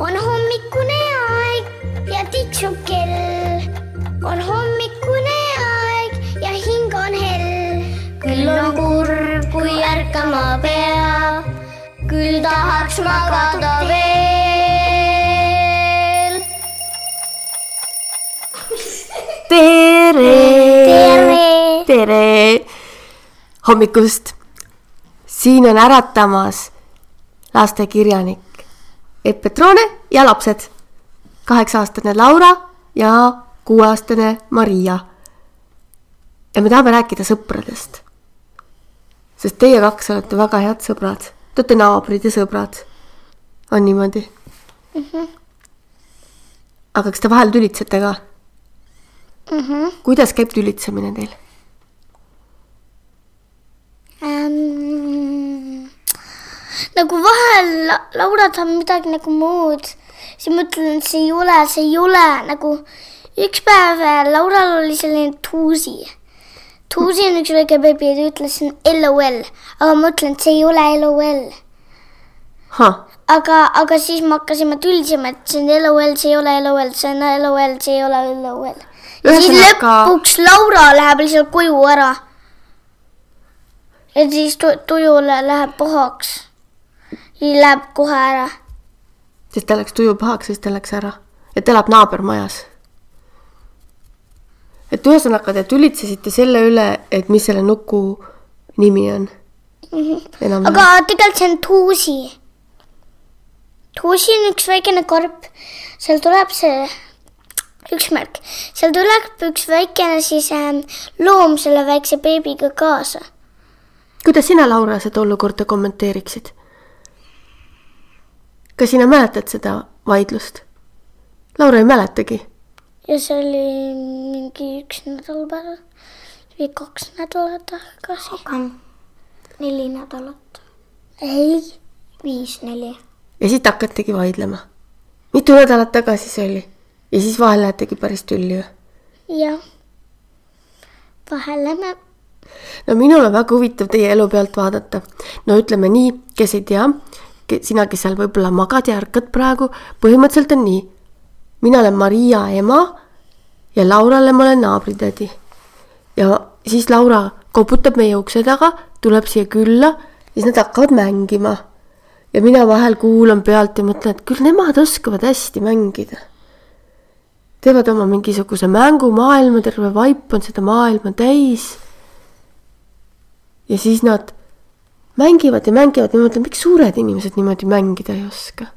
on hommikune aeg ja tiksub kell. on hommikune aeg ja hing on hell. küll on kurb, kui ärkama peab, küll tahaks magada veel. tere, tere, tere hommikust. siin on äratamas lastekirjanik Epp Petrone ja lapsed. kaheksa-aastane Laura ja kuueaastane Maria. ja me tahame rääkida sõpradest. sest teie kaks olete väga head sõbrad, te olete naabrid ja sõbrad. on niimoodi mm? -hmm. aga kas te vahel tülitsete ka mm? -hmm. kuidas käib tülitsemine teil? ähm,. Nagu vahel La- Laura tahab midagi nagu muud, siis ma ütlen, see ei ole, see ei ole nagu üks päev äh, Laural oli selline tuusi. tuusi on üks väike beebi ja ta ütles LOL, aga ma ütlen, et see ei ole LOL. aga, aga siis me hakkasime tülsima, et see on LOL, see ei ole LOL, see on LOL, see ei ole LOL. ja siis Ühesõnaga- lõpuks Laura läheb lihtsalt koju ära. ja siis tu- tujule läheb pahaks. Siis läheb kohe ära. sest ta läks tuju pahaks, siis ta läks ära ta elab naabermajas. et ühesõnaga te tülitsesite selle üle, et mis selle nuku nimi on. enam-vähem, aga tegelikult see on tuusi. tuusi on üks väikene karp, seal tuleb see üks märk, seal tuleb üks väikene siis ähm, loom selle väikse beebiga kaasa. kuidas sina, Laura, seda olukorda kommenteeriksid? Kas sina mäletad seda vaidlust? Laura ei mäletagi. ja see oli mingi üks nädal pärast või kaks nädalat tagasi. aga neli nädalat, ei, viis, neli. ja siis te hakategi vaidlema. mitu nädalat tagasi see oli? ja siis vahel lähetegi päris tülli või? jah. vahel lähme, no minul on väga huvitav teie elu pealt vaadata. no ütleme nii, kes ei tea, sina, kes seal võib-olla magad ja ärkad praegu, põhimõtteliselt on nii. mina olen Maria ema ja Laurale ma olen naabritädi. ja siis Laura koputab meie ukse taga, tuleb siia külla, siis nad hakkavad mängima. ja mina vahel kuulan pealt ja mõtlen, et küll nemad oskavad hästi mängida teevad oma mingisuguse mängumaailma, terve vaip on seda maailma täis ja siis nad mängivad ja mängivad ja ma mõtlen, miks suured inimesed niimoodi mängida ei oska.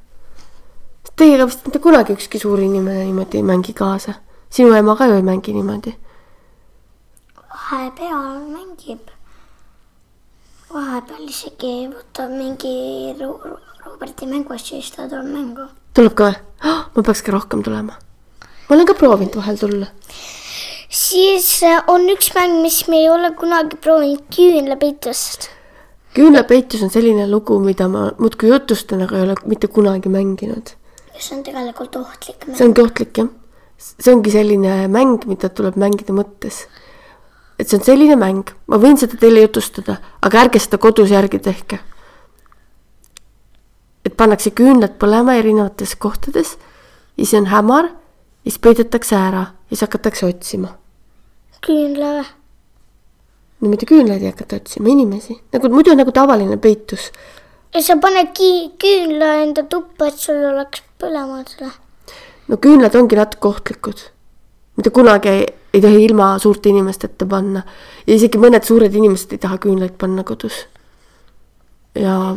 Teiega vist mitte kunagi ükski suur inimene niimoodi ei mängi kaasa. sinu ema ka ju ei mängi niimoodi. vahepeal mängib. vahepeal isegi võtab mingi Ro- Ro- Roberti mänguasju ja siis ta tuleb mängu. tuleb ka või oh,? ma peaks ka rohkem tulema. ma olen ka proovinud vahel tulla. siis äh, on üks mäng, mis me ei ole kunagi proovinud, küünlapeitust. Küünlapeitus on selline lugu, mida ma muudkui jutustan, aga ei ole mitte kunagi mänginud. see on tegelikult ohtlik mäng. see ongi ohtlik jah. see ongi selline mäng, mida tuleb mängida mõttes. et see on selline mäng, ma võin seda teile jutustada, aga ärge seda kodus järgi tehke. et pannakse küünlad põlema erinevates kohtades ja siis on hämar ja siis peidetakse ära ja siis hakatakse otsima. küünla või? No mitte küünlaid ei hakata otsima, inimesi, nagu muidu nagu tavaline peitus ja sa paned ki- küünla enda tuppa, et sul oleks põlema selle. no küünlad ongi natuke ohtlikud. mitte kunagi ei, ei tohi ilma suurte inimesteta panna ja isegi mõned suured inimesed ei taha küünlaid panna kodus. ja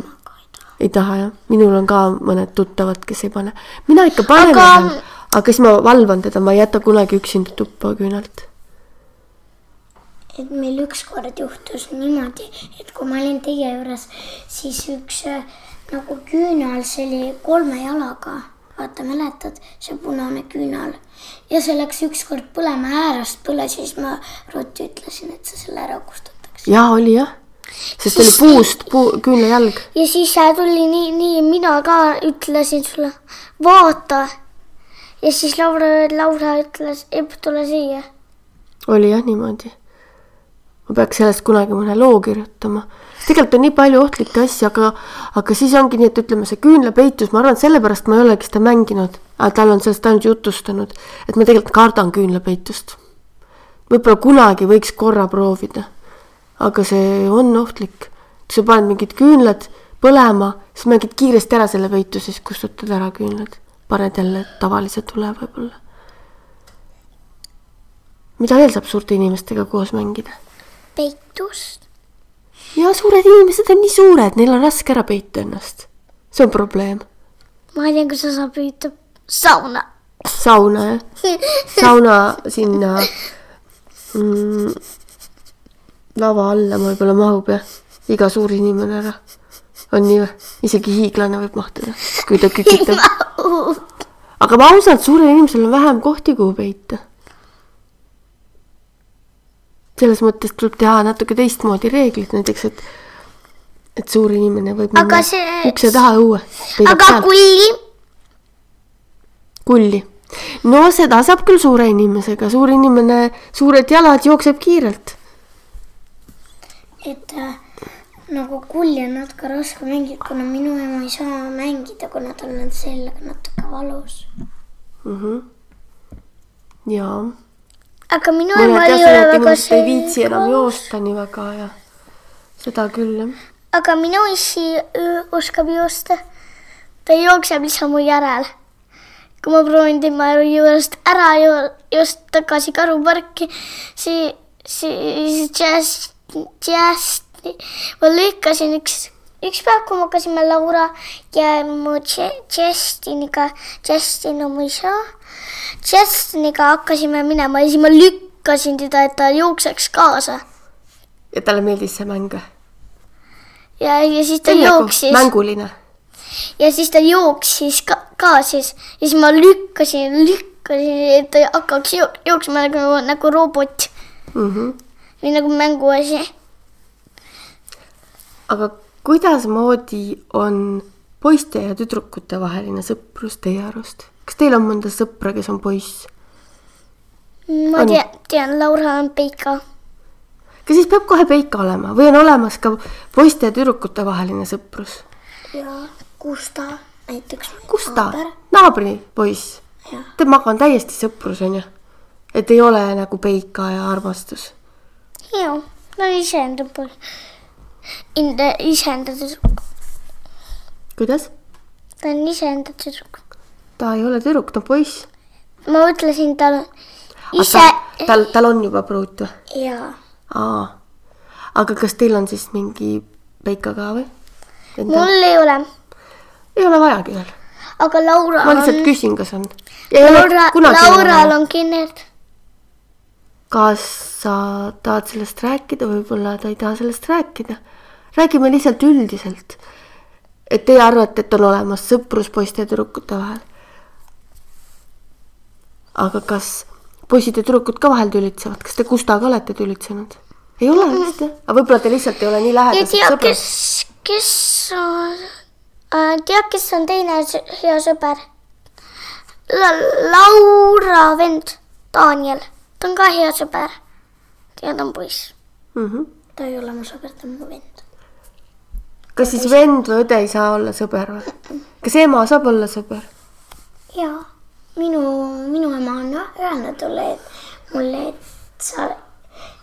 ei taha jah, minul on ka mõned tuttavad, kes ei pane. mina ikka panen Aga- aga..., siis ma valvan teda, ma ei jäta kunagi üksinda tuppa küünalt. Et meil ükskord juhtus niimoodi, et kui ma olin teie juures, siis üks äh, nagu küünal, see oli kolme jalaga, vaata mäletad, see punane küünal ja see läks ükskord põlema äärest põles ja siis ma ruttu ütlesin, et sa selle ära kustutaks. jaa, oli jah, sest oli puust puu, küünlajalg. ja siis tuli nii, nii mina ka ütlesin sulle, vaata. ja siis Laura, Laura ütles, Epp, tule siia. oli jah niimoodi. Ma peaks sellest kunagi mõne loo kirjutama. tegelikult on nii palju ohtlikke asju, aga, aga siis ongi nii, et ütleme, see küünlapeitus, ma arvan, et sellepärast ma ei olegi seda mänginud, tal on sellest ainult jutustanud, et ma tegelikult kardan küünlapeitust. võib-olla kunagi võiks korra proovida, aga see on ohtlik. sa paned mingid küünlad põlema, siis mängid kiiresti ära selle peitu, siis kustutad ära küünlad, paned jälle tavalise tule võib-olla. mida veel saab suurte inimestega koos mängida? peitust. ja suured inimesed on nii suured, neil on raske ära peita ennast. see on probleem. ma ei tea, kuidas sa saab peita sauna. sauna jah, sauna sinna mm, lava alla võib-olla mahub jah, iga suur inimene ära. on nii või? isegi hiiglane võib mahtuda, kui ta kükitab. aga ma ausalt, suurel inimesel on vähem kohti, kuhu peita. Selles mõttes tuleb teha natuke teistmoodi reeglid, näiteks et, et suur inimene võib Aga minna see- ukse taha õue. aga kulli, kulli. no seda saab küll suure inimesega, suur inimene, suured jalad jookseb kiirelt. et äh, nagu kulli on natuke raske mängida, kuna minu ema ei saa mängida, kuna tal on selg natuke valus. jaa, aga minu ema ei ole väga inimesed ei viitsi enam joosta nii väga ja seda küll jah. aga minu issi öö, oskab joosta. ta jookseb lihtsalt mu järel. kui ma proovin tema juurest ära jo- joosta tagasi karuparki, siis, siis just, just ma lükkasin üks, üks päev, kui me hakkasime Laura ja mu Justiniga, Justin on mu isa, Justiniga hakkasime minema ja siis ma lükkasin teda, et ta jookseks kaasa ja talle meeldis see mäng. ja, ja siis ta nagu jooksis mänguline. ja siis ta jooksis ka, ka siis ja siis ma lükkasin, lükkasin, et ta hakkaks jo- jooksma nagu, nagu robot Mm -hmm. või nagu mänguasi. aga kuidasmoodi on poiste ja tüdrukute vaheline sõprus teie arust? Kas teil on mõnda sõpra, kes on poiss? ma On. tean, tean, Laura on Peika. kas siis peab kohe Peika olema või on olemas ka poiste ja tüdrukute vaheline sõprus? ja Gusta näiteks. Gusta, naabri poiss. Temaga on täiesti sõprus, onju. et ei ole nagu Peika ja armastus. joo, no iseenda. Enda, iseenda tüdruk, kuidas? ta on iseenda tüdruk. Ta ei ole tüdruk, ta on poiss. ma mõtlesin, tal ise, tal, tal on juba pruut või? ja aa, aga kas teil on siis mingi Peika ka või? mul ei ole, ei ole vajagi veel. aga Laura ma lihtsalt on, küsin, kas on. Laura, Laural on kinerd. kas sa tahad sellest rääkida, võib-olla ta ei taha sellest rääkida. räägime lihtsalt üldiselt. et teie arvate, et on olemas sõprus poiste ja tüdrukute vahel. Aga kas poisid ja tüdrukud ka vahel tülitsevad, kas te Gustaga olete tülitsenud? ei ole vist jah, aga võib-olla te lihtsalt ei ole nii lähedased sõbrad kes, kes on, tead, kes on teine hea sõber La,? Laura vend, Daniel, ta on ka hea sõber. ja ta on poiss. mm. -hmm. ta ei ole mu sõber, ta on mu vend. kas siis vend või õde ei saa olla sõber või? kas ema saab olla sõber? ja minu, minu ema on öelnud mulle, et mulle, et sa,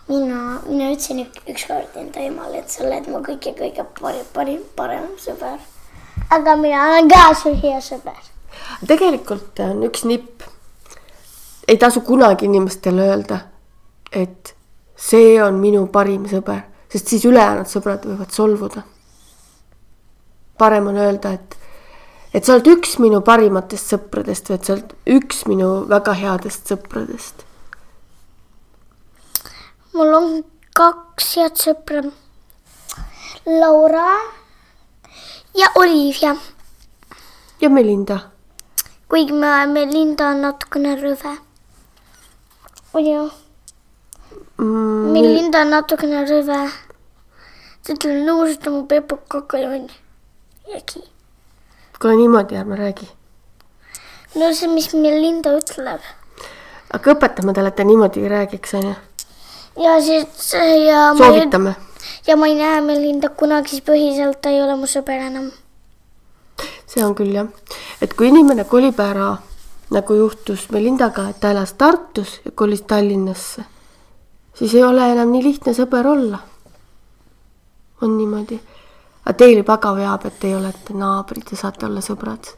mina, mina ütlesin ük- ükskord enda emale, et sa oled mu kõige-kõige parim, parim, parem sõber. aga mina olen ka su hea sõber. tegelikult on üks nipp. ei tasu kunagi inimestele öelda, et see on minu parim sõber, sest siis ülejäänud sõbrad võivad solvuda. parem on öelda, et, et sa oled üks minu parimatest sõpradest või et sa oled üks minu väga headest sõpradest. mul on kaks head sõpra. Laura ja Olivia, ja Melinda. kuigi me, me Linda on natukene rõve. muidu Mm, meil Linda on natukene rõve. ta ütleb nuusita mu pepukaka ja onju. jäägi. Kuule niimoodi ärme räägi. no see, mis meil Linda ütleb. aga õpetame talle, et ta niimoodi ei räägiks, onju. ja siis ja soovitame. ja ma ei näe Melinda kunagi, siis põhiliselt ta ei ole mu sõber enam. see on küll jah, et kui inimene kolib ära, nagu juhtus Melindaga, et ta elas Tartus ja kolis Tallinnasse, siis ei ole enam nii lihtne sõber olla. on niimoodi. Aga teil juba ka veab, et teie olete naabrid ja saate olla sõbrad.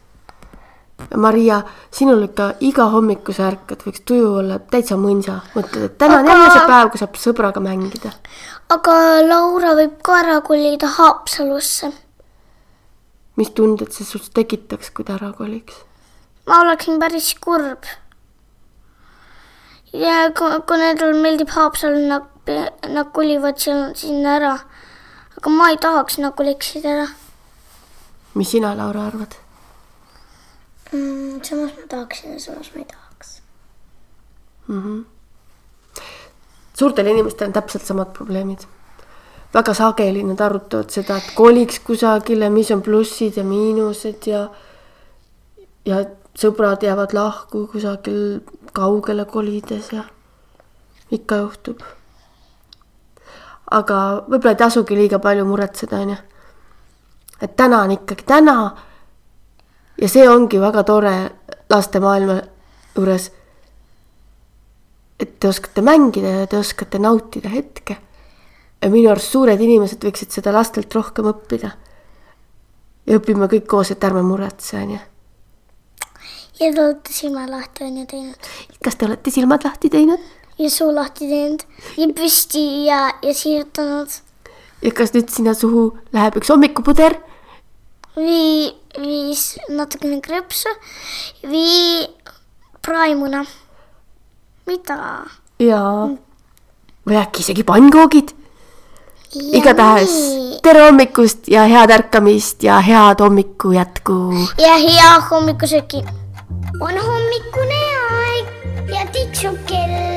Maria, sinul ikka iga hommiku sa ärkad, võiks tuju olla täitsa mõnsa, mõtled, et täna on Aga- jälle see päev, kui saab sõbraga mängida. aga Laura võib ka ära kolida Haapsalusse. mis tunded see sinust tekitaks, kui ta ära koliks? ma oleksin päris kurb. ja kui nendele meeldib Haapsalu, nad, nad kolivad seal sinna ära. Aga ma ei tahaks, nad koliksid ära. mis sina, Laura, arvad? mm,. samas ma tahaksin ja samas ma ei tahaks. suurtel inimestel on täpselt samad probleemid. väga sageli nad arutavad seda, et koliks kusagile, mis on plussid ja miinused ja ja sõbrad jäävad lahku kusagil kaugele kolides ja ikka juhtub. Aga võib-olla ei tasugi liiga palju muretseda, onju. et täna on ikkagi täna. ja see ongi väga tore laste maailma juures et te oskate mängida ja te oskate nautida hetke. ja minu arust suured inimesed võiksid seda lastelt rohkem õppida. ja õpime kõik koos, et ärme muretse, onju. ja te olete silma lahti on ju teinud kas te olete silmad lahti teinud ja suu lahti teinud ja püsti ja, ja siirutanud ja kas nüüd sinna suhu läheb üks hommikupuder? või viis natukene krõpsu või praimuna. mida? jaa. või äkki isegi pannkoogid? igatahes tere hommikust ja head ärkamist ja head hommiku jätku. ja hea hommikusööki. on hommikune aeg ja tiksub kell.